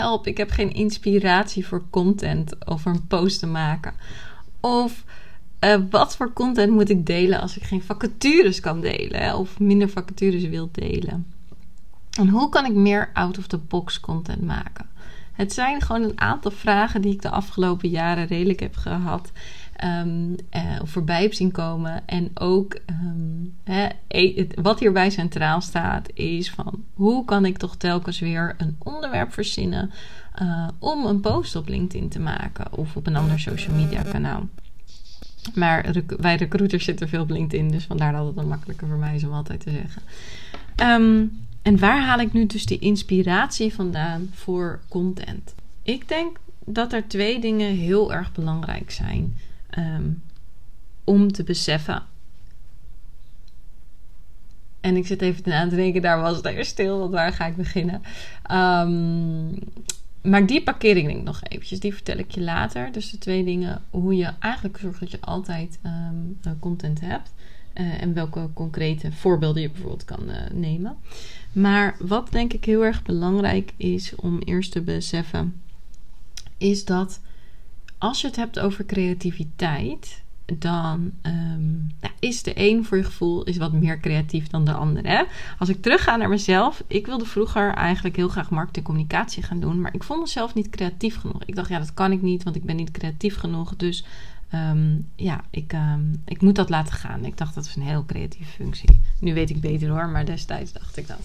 Help, ik heb geen inspiratie voor content over een post te maken. Of uh, wat voor content moet ik delen als ik geen vacatures kan delen? Of minder vacatures wil delen? En hoe kan ik meer out-of-the-box content maken? Het zijn gewoon een aantal vragen die ik de afgelopen jaren redelijk heb gehad. Um, uh, voorbij heb zien komen. En ook um, hè, wat hierbij centraal staat, is van hoe kan ik toch telkens weer een onderwerp verzinnen uh, om een post op LinkedIn te maken of op een ander social media kanaal. Maar wij recruiters zitten veel op LinkedIn, dus vandaar dat het dan makkelijker voor mij is om altijd te zeggen. Um, en waar haal ik nu dus die inspiratie vandaan voor content? Ik denk dat er twee dingen heel erg belangrijk zijn um, om te beseffen. En ik zit even aan te denken, daar was het even stil, want waar ga ik beginnen? Um, maar die parkering denk ik nog eventjes. Die vertel ik je later. Dus de twee dingen. Hoe je eigenlijk zorgt dat je altijd um, content hebt. Uh, en welke concrete voorbeelden je bijvoorbeeld kan uh, nemen. Maar wat denk ik heel erg belangrijk is om eerst te beseffen. Is dat als je het hebt over creativiteit, dan um, nou, is de een voor je gevoel is wat meer creatief dan de ander. Hè? Als ik terugga naar mezelf, ik wilde vroeger eigenlijk heel graag marketing en communicatie gaan doen, maar ik vond mezelf niet creatief genoeg. Ik dacht, ja, dat kan ik niet, want ik ben niet creatief genoeg. Dus um, ja, ik, um, ik moet dat laten gaan. Ik dacht, dat is een heel creatieve functie. Nu weet ik beter hoor, maar destijds dacht ik dat.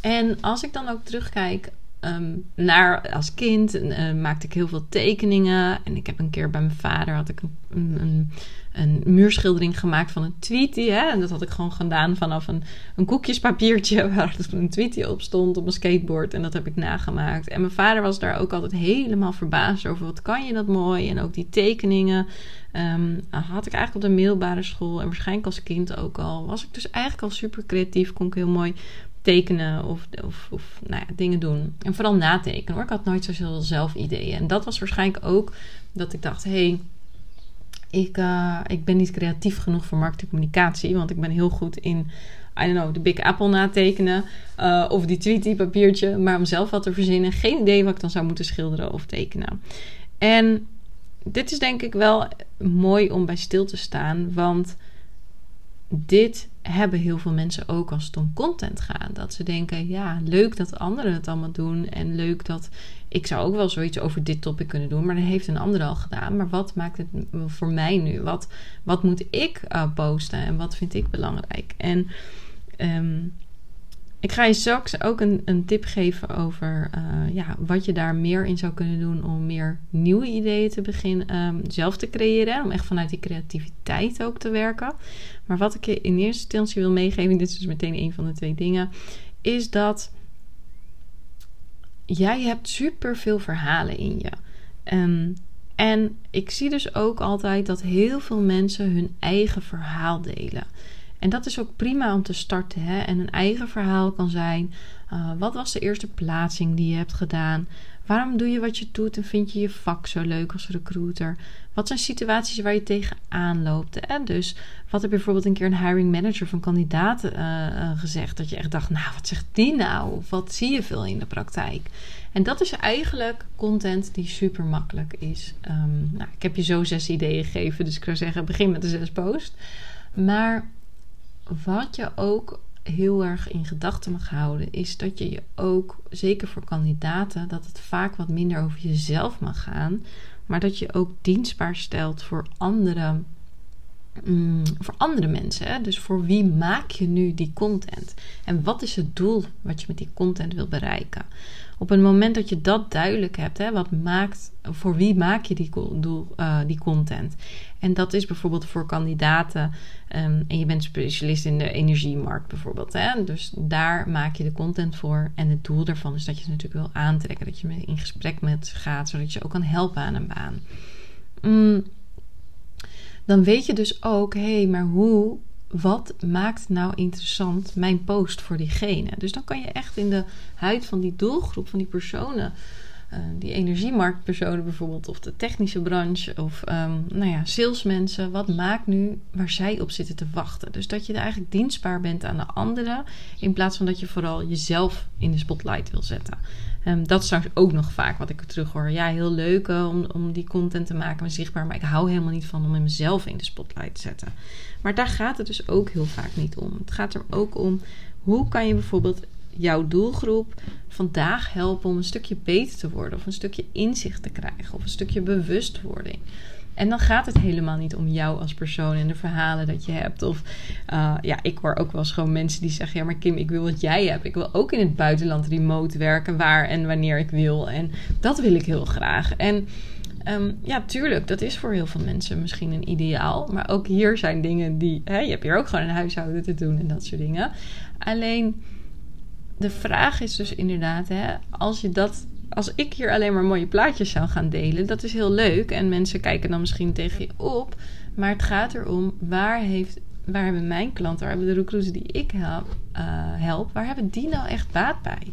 En als ik dan ook terugkijk um, naar als kind uh, maakte ik heel veel tekeningen. En ik heb een keer bij mijn vader had ik een, een, een muurschildering gemaakt van een tweetie. Hè? En dat had ik gewoon gedaan vanaf een, een koekjespapiertje waar een tweetie op stond op een skateboard. En dat heb ik nagemaakt. En mijn vader was daar ook altijd helemaal verbaasd over. Wat kan je dat mooi? En ook die tekeningen. Um, had ik eigenlijk op de middelbare school en waarschijnlijk als kind ook al. Was ik dus eigenlijk al super creatief. Kon ik heel mooi tekenen of, of, nou ja, dingen doen. En vooral natekenen hoor. Ik had nooit zoveel zelf ideeën. En dat was waarschijnlijk ook dat ik dacht: hé, hey, ik, uh, ik ben niet creatief genoeg voor marketingcommunicatie. Want ik ben heel goed in, I don't know, de Big Apple natekenen. Uh, of die Tweety papiertje. Maar om zelf wat te verzinnen. Geen idee wat ik dan zou moeten schilderen of tekenen. En dit is denk ik wel mooi om bij stil te staan. Want dit hebben heel veel mensen ook als het om content gaat. Dat ze denken, ja, leuk dat anderen het allemaal doen. En leuk dat ik zou ook wel zoiets over dit topic kunnen doen. Maar dat heeft een ander al gedaan. Maar wat maakt het voor mij nu? Wat, wat moet ik uh, posten? En wat vind ik belangrijk? En um, ik ga je straks ook een, een tip geven over uh, ja, wat je daar meer in zou kunnen doen om meer nieuwe ideeën te beginnen um, zelf te creëren. Om echt vanuit die creativiteit ook te werken. Maar wat ik je in eerste instantie wil meegeven, dit is dus meteen een van de twee dingen, is dat jij hebt super veel verhalen in je. Um, en ik zie dus ook altijd dat heel veel mensen hun eigen verhaal delen. En dat is ook prima om te starten. Hè? En een eigen verhaal kan zijn: uh, wat was de eerste plaatsing die je hebt gedaan? Waarom doe je wat je doet en vind je je vak zo leuk als recruiter? Wat zijn situaties waar je tegenaan loopt? Hè? Dus wat heb bijvoorbeeld een keer een hiring manager van kandidaten uh, uh, gezegd? Dat je echt dacht, nou, wat zegt die nou? Of wat zie je veel in de praktijk? En dat is eigenlijk content die super makkelijk is. Um, nou, ik heb je zo zes ideeën gegeven, dus ik zou zeggen, begin met de zes post. Maar wat je ook heel erg in gedachten mag houden, is dat je je ook, zeker voor kandidaten, dat het vaak wat minder over jezelf mag gaan, maar dat je ook dienstbaar stelt voor andere mm, voor andere mensen. Dus voor wie maak je nu die content? En wat is het doel wat je met die content wil bereiken? Op het moment dat je dat duidelijk hebt, hè, wat maakt, voor wie maak je die, doel, uh, die content? En dat is bijvoorbeeld voor kandidaten. Um, en je bent specialist in de energiemarkt bijvoorbeeld. Hè? Dus daar maak je de content voor. En het doel daarvan is dat je ze natuurlijk wil aantrekken. Dat je in gesprek met ze gaat, zodat je ook kan helpen aan een baan. Mm, dan weet je dus ook, hé, hey, maar hoe wat maakt nou interessant mijn post voor diegene? Dus dan kan je echt in de huid van die doelgroep, van die personen, uh, die energiemarktpersonen bijvoorbeeld, of de technische branche, of um, nou ja, salesmensen, wat maakt nu waar zij op zitten te wachten? Dus dat je eigenlijk dienstbaar bent aan de anderen, in plaats van dat je vooral jezelf in de spotlight wil zetten. Um, dat is trouwens ook nog vaak wat ik terug hoor. Ja, heel leuk uh, om, om die content te maken, maar zichtbaar. Maar ik hou helemaal niet van om mezelf in de spotlight te zetten. Maar daar gaat het dus ook heel vaak niet om. Het gaat er ook om hoe kan je bijvoorbeeld jouw doelgroep vandaag helpen om een stukje beter te worden, of een stukje inzicht te krijgen, of een stukje bewustwording. En dan gaat het helemaal niet om jou als persoon en de verhalen dat je hebt. Of uh, ja, ik hoor ook wel eens gewoon mensen die zeggen: Ja, maar Kim, ik wil wat jij hebt. Ik wil ook in het buitenland remote werken, waar en wanneer ik wil. En dat wil ik heel graag. En um, ja, tuurlijk, dat is voor heel veel mensen misschien een ideaal. Maar ook hier zijn dingen die. Hè, je hebt hier ook gewoon een huishouden te doen en dat soort dingen. Alleen de vraag is dus inderdaad: hè, als je dat als ik hier alleen maar mooie plaatjes zou gaan delen, dat is heel leuk. En mensen kijken dan misschien tegen je op. Maar het gaat erom, waar, heeft, waar hebben mijn klanten, waar hebben de recruiters die ik help, uh, help waar hebben die nou echt baat bij?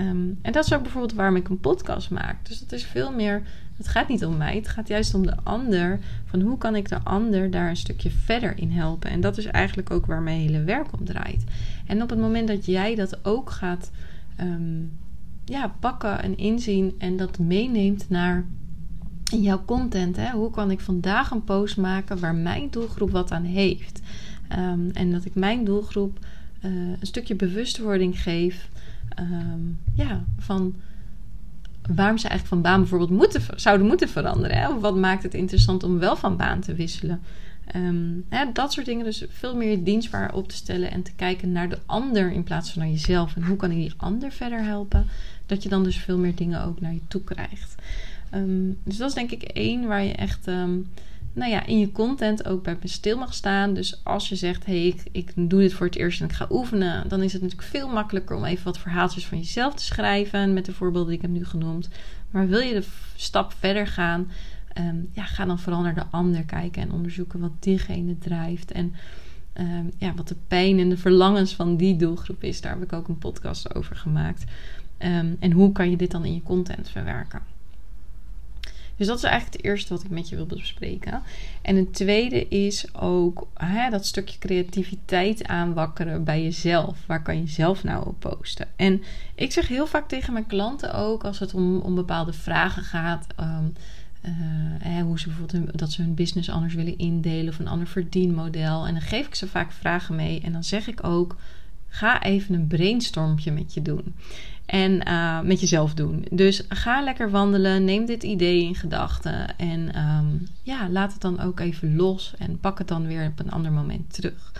Um, en dat is ook bijvoorbeeld waarom ik een podcast maak. Dus dat is veel meer, het gaat niet om mij, het gaat juist om de ander. Van hoe kan ik de ander daar een stukje verder in helpen? En dat is eigenlijk ook waar mijn hele werk om draait. En op het moment dat jij dat ook gaat um, ja, pakken en inzien en dat meeneemt naar jouw content. Hè? Hoe kan ik vandaag een post maken waar mijn doelgroep wat aan heeft? Um, en dat ik mijn doelgroep uh, een stukje bewustwording geef. Um, ja, van waarom ze eigenlijk van baan bijvoorbeeld moeten, zouden moeten veranderen. Hè? Of wat maakt het interessant om wel van baan te wisselen? Hè, dat soort dingen. Dus veel meer dienstbaar op te stellen en te kijken naar de ander in plaats van naar jezelf. En hoe kan ik die ander verder helpen? Dat je dan dus veel meer dingen ook naar je toe krijgt. Um, dus dat is denk ik één waar je echt um, nou ja, in je content ook bij stil mag staan. Dus als je zegt, hé, hey, ik, ik doe dit voor het eerst en ik ga oefenen, dan is het natuurlijk veel makkelijker om even wat verhaaltjes van jezelf te schrijven met de voorbeelden die ik heb nu genoemd. Maar wil je de stap verder gaan, um, ja, ga dan vooral naar de ander kijken en onderzoeken wat diegene drijft. En um, ja, wat de pijn en de verlangens van die doelgroep is. Daar heb ik ook een podcast over gemaakt. Um, en hoe kan je dit dan in je content verwerken? Dus dat is eigenlijk het eerste wat ik met je wil bespreken. En het tweede is ook hè, dat stukje creativiteit aanwakkeren bij jezelf. Waar kan je zelf nou op posten? En ik zeg heel vaak tegen mijn klanten ook, als het om, om bepaalde vragen gaat. Uh, hoe ze bijvoorbeeld dat ze hun business anders willen indelen of een ander verdienmodel. En dan geef ik ze vaak vragen mee. En dan zeg ik ook: ga even een brainstormpje met je doen. En uh, met jezelf doen. Dus ga lekker wandelen. Neem dit idee in gedachten. En um, ja, laat het dan ook even los. En pak het dan weer op een ander moment terug.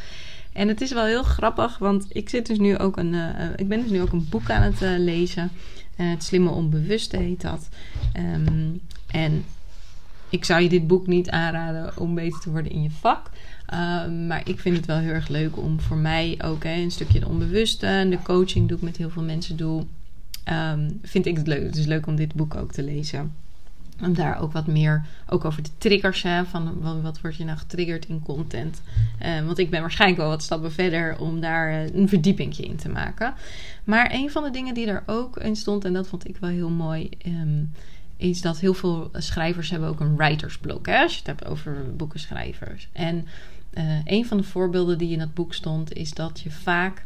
En het is wel heel grappig, want ik zit dus nu ook een, uh, ik ben dus nu ook een boek aan het lezen. het slimme onbewuste heet dat. Um, en ik zou je dit boek niet aanraden om beter te worden in je vak. Uh, maar ik vind het wel heel erg leuk om voor mij ook een stukje de onbewuste. En de coaching doe ik met heel veel mensen doe. Um, vind ik het leuk. Het is leuk om dit boek ook te lezen. Om daar ook wat meer, ook over de triggers, van wat, wat word je nou getriggerd in content. Uh, want ik ben waarschijnlijk wel wat stappen verder om daar uh, een verdiepingje in te maken. Maar een van de dingen die er ook in stond, en dat vond ik wel heel mooi, is dat heel veel schrijvers hebben ook een writersblok. Hè, als je het hebt over boekenschrijvers. En uh, een van de voorbeelden die in dat boek stond, is dat je vaak,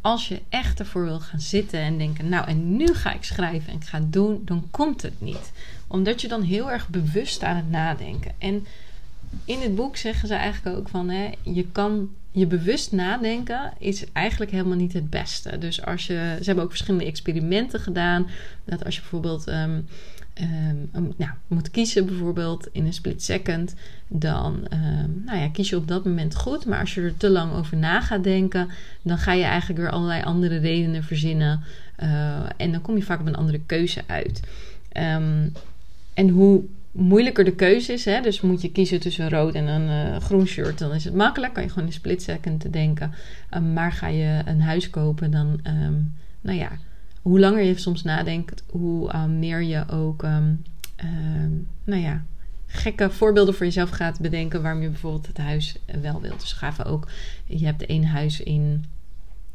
als je echt ervoor wil gaan zitten en denken, nou en nu ga ik schrijven en ik ga het doen, dan komt het niet. Omdat je dan heel erg bewust aan het nadenken. En in het boek zeggen ze eigenlijk ook van, hè, je kan je bewust nadenken is eigenlijk helemaal niet het beste. Dus als je, ze hebben ook verschillende experimenten gedaan. Dat als je bijvoorbeeld um, um, nou, moet kiezen bijvoorbeeld in een split second, dan um, nou ja, kies je op dat moment goed. Maar als je er te lang over na gaat denken, dan ga je eigenlijk weer allerlei andere redenen verzinnen. Uh, en dan kom je vaak op een andere keuze uit. Um, en hoe moeilijker de keuze is, hè, dus moet je kiezen tussen rood en een uh, groen shirt, dan is het makkelijk. Kan je gewoon in split second te denken. maar ga je een huis kopen, dan, nou ja hoe langer je soms nadenkt, hoe uh, meer je ook, um, nou ja, gekke voorbeelden voor jezelf gaat bedenken waarom je bijvoorbeeld het huis wel wilt. Dus gaven ook, je hebt één huis in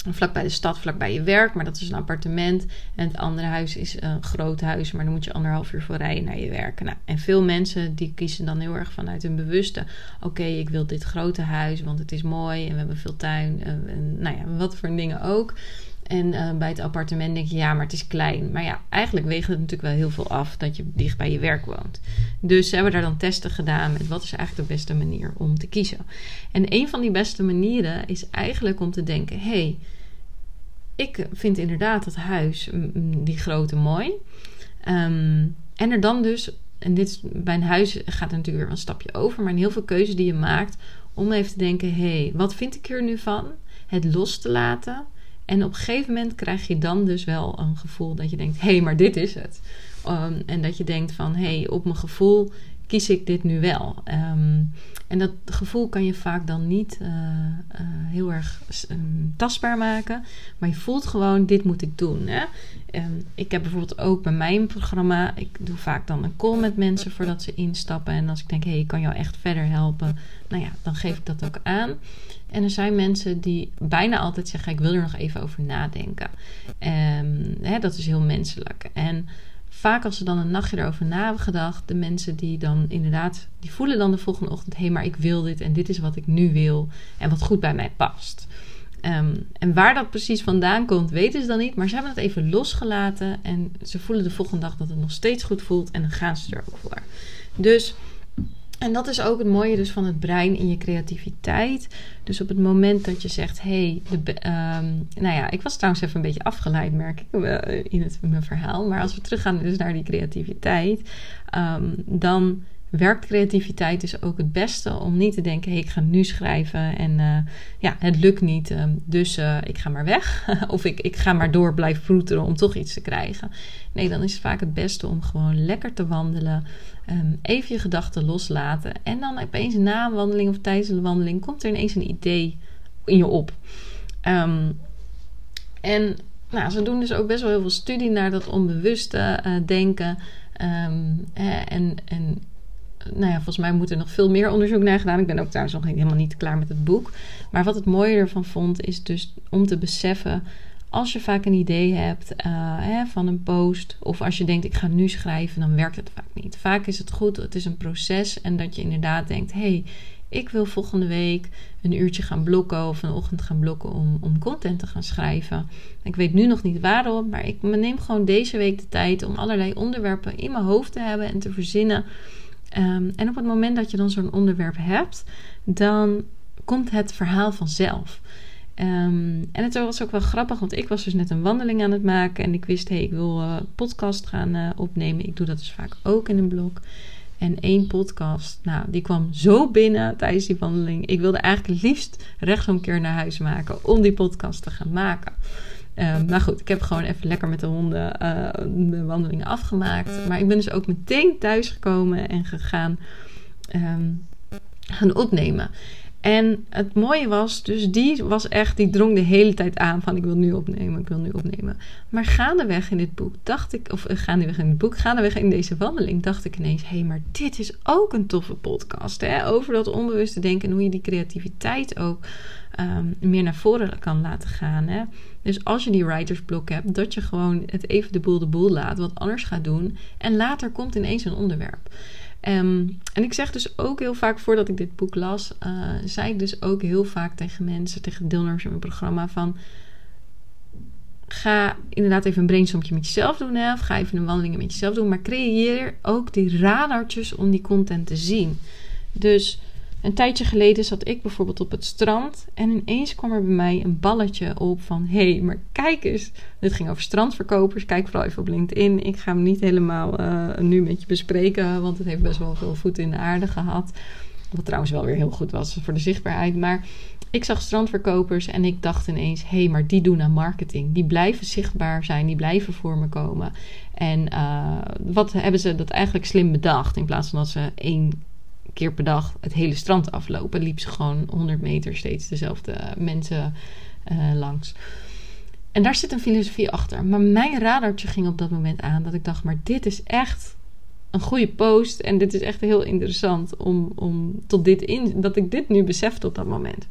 vlak bij de stad, vlak bij je werk, maar dat is een appartement. En het andere huis is een groot huis, maar dan moet je anderhalf uur voor rijden naar je werk. Nou, en veel mensen die kiezen dan heel erg vanuit hun bewuste: oké, ik wil dit grote huis, want het is mooi en we hebben veel tuin. En, nou ja, wat voor dingen ook. En uh, bij het appartement denk je, ja, maar het is klein. Maar ja, eigenlijk weegt het natuurlijk wel heel veel af dat je dicht bij je werk woont. Dus ze hebben daar dan testen gedaan met wat is eigenlijk de beste manier om te kiezen. En een van die beste manieren is eigenlijk om te denken, hé, hey, ik vind inderdaad dat huis, die grote, mooi. Um, en er dan dus, en dit bij een huis gaat er natuurlijk weer een stapje over, maar in heel veel keuzes die je maakt, om even te denken, hé, hey, wat vind ik er nu van? Het los te laten en op een gegeven moment krijg je dan dus wel een gevoel dat je denkt: hé, hey, maar dit is het. Um, en dat je denkt van hé, hey, op mijn gevoel kies ik dit nu wel. Um, en dat gevoel kan je vaak dan niet uh, uh, heel erg um, tastbaar maken. Maar je voelt gewoon, dit moet ik doen. Hè? Um, ik heb bijvoorbeeld ook bij mijn programma, ik doe vaak dan een call met mensen voordat ze instappen. En als ik denk, hé, hey, ik kan jou echt verder helpen. Nou ja, dan geef ik dat ook aan. En er zijn mensen die bijna altijd zeggen: Ik wil er nog even over nadenken. Hè, dat is heel menselijk. En vaak als ze dan een nachtje erover na hebben gedacht, de mensen die dan inderdaad, die voelen dan de volgende ochtend: hé, hey, maar ik wil dit en dit is wat ik nu wil en wat goed bij mij past. Um, en waar dat precies vandaan komt, weten ze dan niet. Maar ze hebben het even losgelaten en ze voelen de volgende dag dat het nog steeds goed voelt en dan gaan ze er ook voor. Dus en dat is ook het mooie dus van het brein in je creativiteit. Dus op het moment dat je zegt, hey, um, nou ja, ik was trouwens even een beetje afgeleid, merk ik uh, in, het, mijn verhaal. Maar als we teruggaan dus naar die creativiteit, um, dan werkt creativiteit dus ook het beste om niet te denken: ik ga nu schrijven en uh, ja, het lukt niet, uh, dus uh, ik ga maar weg. of ik, ik ga maar door blijven vroeteren om toch iets te krijgen. Nee, dan is het vaak het beste om gewoon lekker te wandelen, um, even je gedachten loslaten. En dan opeens na een wandeling of tijdens een wandeling komt er ineens een idee in je op. Um, en nou, ze doen dus ook best wel heel veel studie naar dat onbewuste denken. Um, en, en nou ja, volgens mij moet er nog veel meer onderzoek naar gedaan. Ik ben ook trouwens nog helemaal niet klaar met het boek. Maar wat het mooie ervan vond, is dus om te beseffen. Als je vaak een idee hebt uh, hè, van een post, of als je denkt ik ga nu schrijven, dan werkt het vaak niet. Vaak is het goed, het is een proces en dat je inderdaad denkt: hé, hey, ik wil volgende week een uurtje gaan blokken of een ochtend gaan blokken om, om content te gaan schrijven. Ik weet nu nog niet waarom, maar ik neem gewoon deze week de tijd om allerlei onderwerpen in mijn hoofd te hebben en te verzinnen Um, en op het moment dat je dan zo'n onderwerp hebt, dan komt het verhaal vanzelf. Um, en het was ook wel grappig, want ik was dus net een wandeling aan het maken en ik wist, hé, hey, ik wil uh, podcast gaan uh, opnemen. Ik doe dat dus vaak ook in een blog. En één podcast, nou, die kwam zo binnen tijdens die wandeling. Ik wilde eigenlijk liefst rechtsomkeer naar huis maken om die podcast te gaan maken. Um, maar goed, ik heb gewoon even lekker met de honden uh, de wandelingen afgemaakt. Maar ik ben dus ook meteen thuis gekomen en gegaan um, gaan opnemen. En het mooie was, dus die was echt, die drong de hele tijd aan van ik wil nu opnemen, ik wil nu opnemen. Maar gaandeweg in dit boek dacht ik, of uh, gaandeweg in het boek, gaandeweg in deze wandeling dacht ik ineens, hé, hey, maar dit is ook een toffe podcast, hè? Over dat onbewuste denken en hoe je die creativiteit ook um, meer naar voren kan laten gaan. Hè? Dus als je die writersblok hebt, dat je gewoon het even de boel de boel laat, wat anders gaat doen. En later komt ineens een onderwerp. Um, en ik zeg dus ook heel vaak, voordat ik dit boek las, uh, zei ik dus ook heel vaak tegen mensen, tegen deelnemers in mijn programma van... Ga inderdaad even een brainstormje met jezelf doen, hè, of ga even een wandeling met jezelf doen. Maar creëer ook die radartjes om die content te zien. Dus Een tijdje geleden zat ik bijvoorbeeld op het strand en ineens kwam er bij mij een balletje op van hé, hey, maar kijk eens. Dit ging over strandverkopers. Kijk vooral even op LinkedIn. Ik ga hem niet helemaal uh, nu met je bespreken, want het heeft best wel veel voeten in de aarde gehad. Wat trouwens wel weer heel goed was voor de zichtbaarheid. Maar ik zag strandverkopers en ik dacht ineens: hé, hey, maar die doen aan marketing. Die blijven zichtbaar zijn, die blijven voor me komen. En uh, wat hebben ze dat eigenlijk slim bedacht? In plaats van dat ze één keer per dag het hele strand aflopen, liep ze gewoon 100 meter steeds dezelfde mensen uh, langs. En daar zit een filosofie achter. Maar mijn radartje ging op dat moment aan dat ik dacht: maar dit is echt een goede post. En dit is echt heel interessant om, om tot dit in, dat ik dit nu besefte op dat moment.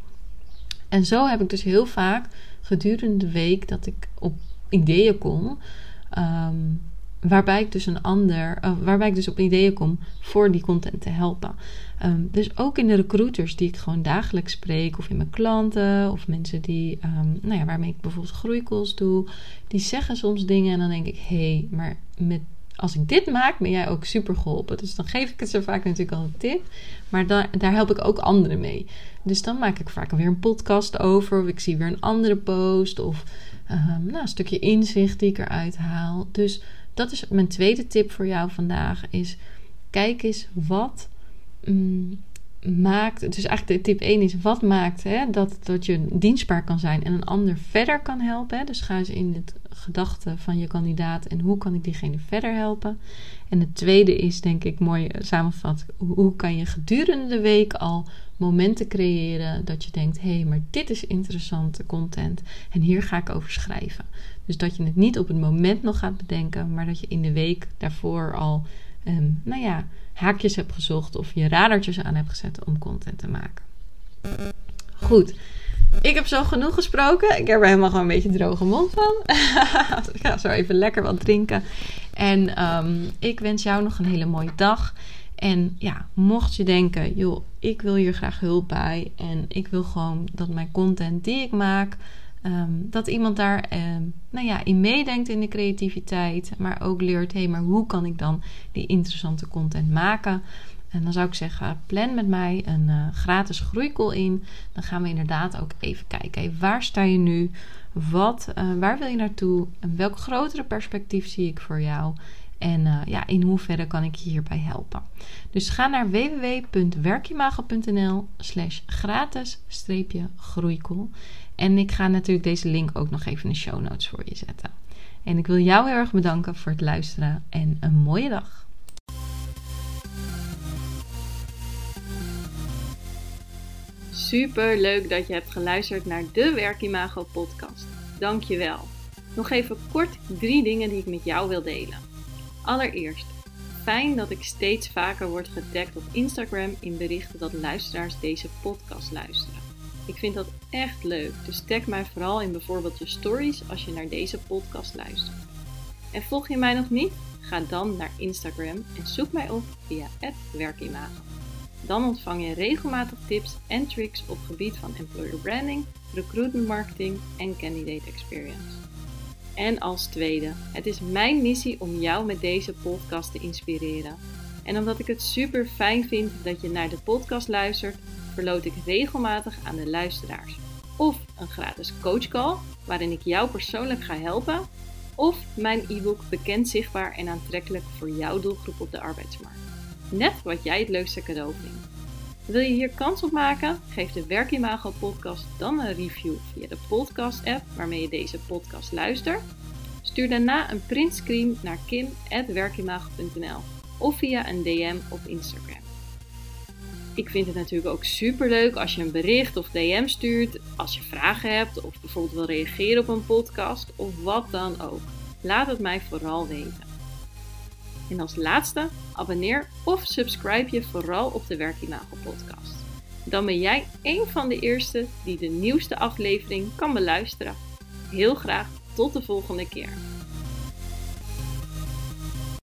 En zo heb ik dus heel vaak gedurende de week dat ik op ideeën kom. Um, waarbij ik dus een ander, uh, waarbij ik dus op ideeën kom voor die content te helpen. Um, dus ook in de recruiters die ik gewoon dagelijks spreek, of in mijn klanten, of mensen die, um, nou ja, waarmee ik bijvoorbeeld groeicalls doe, die zeggen soms dingen en dan denk ik, hé, hey, maar met als ik dit maak, ben jij ook super geholpen. Dus dan geef ik het zo vaak natuurlijk al een tip. Maar daar, help ik ook anderen mee. Dus dan maak ik vaak weer een podcast over. Of ik zie weer een andere post. Of um, nou, een stukje inzicht die ik eruit haal. Dus dat is mijn tweede tip voor jou vandaag. Is kijk eens wat mm, maakt. Dus eigenlijk de tip 1 is wat maakt hè, dat, dat je dienstbaar kan zijn en een ander verder kan helpen. Hè? Dus ga eens in het gedachten van je kandidaat en hoe kan ik diegene verder helpen. En het tweede is, denk ik, mooi samenvat, hoe kan je gedurende de week al momenten creëren dat je denkt, hé, hey, maar dit is interessante content en hier ga ik over schrijven. Dus dat je het niet op het moment nog gaat bedenken, maar dat je in de week daarvoor al, um, nou ja, haakjes hebt gezocht of je radartjes aan hebt gezet om content te maken. Goed. Ik heb zo genoeg gesproken. Ik heb er helemaal gewoon een beetje droge mond van. ik ga zo even lekker wat drinken. En um, ik wens jou nog een hele mooie dag. En ja, mocht je denken, joh, ik wil hier graag hulp bij. En ik wil gewoon dat mijn content die ik maak, um, dat iemand daar um, nou ja, in meedenkt in de creativiteit. Maar ook leert, hé, hey, maar hoe kan ik dan die interessante content maken? En dan zou ik zeggen, plan met mij een uh, gratis groeicall in. Dan gaan we inderdaad ook even kijken. waar sta je nu? Wat, uh, waar wil je naartoe? En welk grotere perspectief zie ik voor jou? En uh, ja, in hoeverre kan ik je hierbij helpen? Dus ga naar www.werkimago.nl slash gratis groeicall. En ik ga natuurlijk deze link ook nog even in de show notes voor je zetten. En ik wil jou heel erg bedanken voor het luisteren en een mooie dag. Super leuk dat je hebt geluisterd naar de Werkimago podcast. Dank je wel. Nog even kort drie dingen die ik met jou wil delen. Allereerst, fijn dat ik steeds vaker word getagd op Instagram in berichten dat luisteraars deze podcast luisteren. Ik vind dat echt leuk, dus tag mij vooral in bijvoorbeeld je stories als je naar deze podcast luistert. En volg je mij nog niet? Ga dan naar Instagram en zoek mij op via @werkimago. Dan ontvang je regelmatig tips en tricks op gebied van employer branding, recruitment marketing en candidate experience. En als tweede, het is mijn missie om jou met deze podcast te inspireren. En omdat ik het super fijn vind dat je naar de podcast luistert, verloot ik regelmatig aan de luisteraars. Of een gratis coachcall, waarin ik jou persoonlijk ga helpen. Of mijn e-book Bekend, Zichtbaar en Aantrekkelijk voor jouw doelgroep op de arbeidsmarkt. Net wat jij het leukste cadeau vindt. Wil je hier kans op maken? Geef de Werkimago podcast dan een review via de podcast app waarmee je deze podcast luistert. Stuur daarna een printscreen naar kim.werkimago.nl of via een DM op Instagram. Ik vind het natuurlijk ook super leuk als je een bericht of DM stuurt, als je vragen hebt of bijvoorbeeld wil reageren op een podcast of wat dan ook. Laat het mij vooral weten. En als laatste, abonneer of subscribe je vooral op de Werkimago podcast. Dan ben jij een van de eerste die de nieuwste aflevering kan beluisteren. Heel graag tot de volgende keer.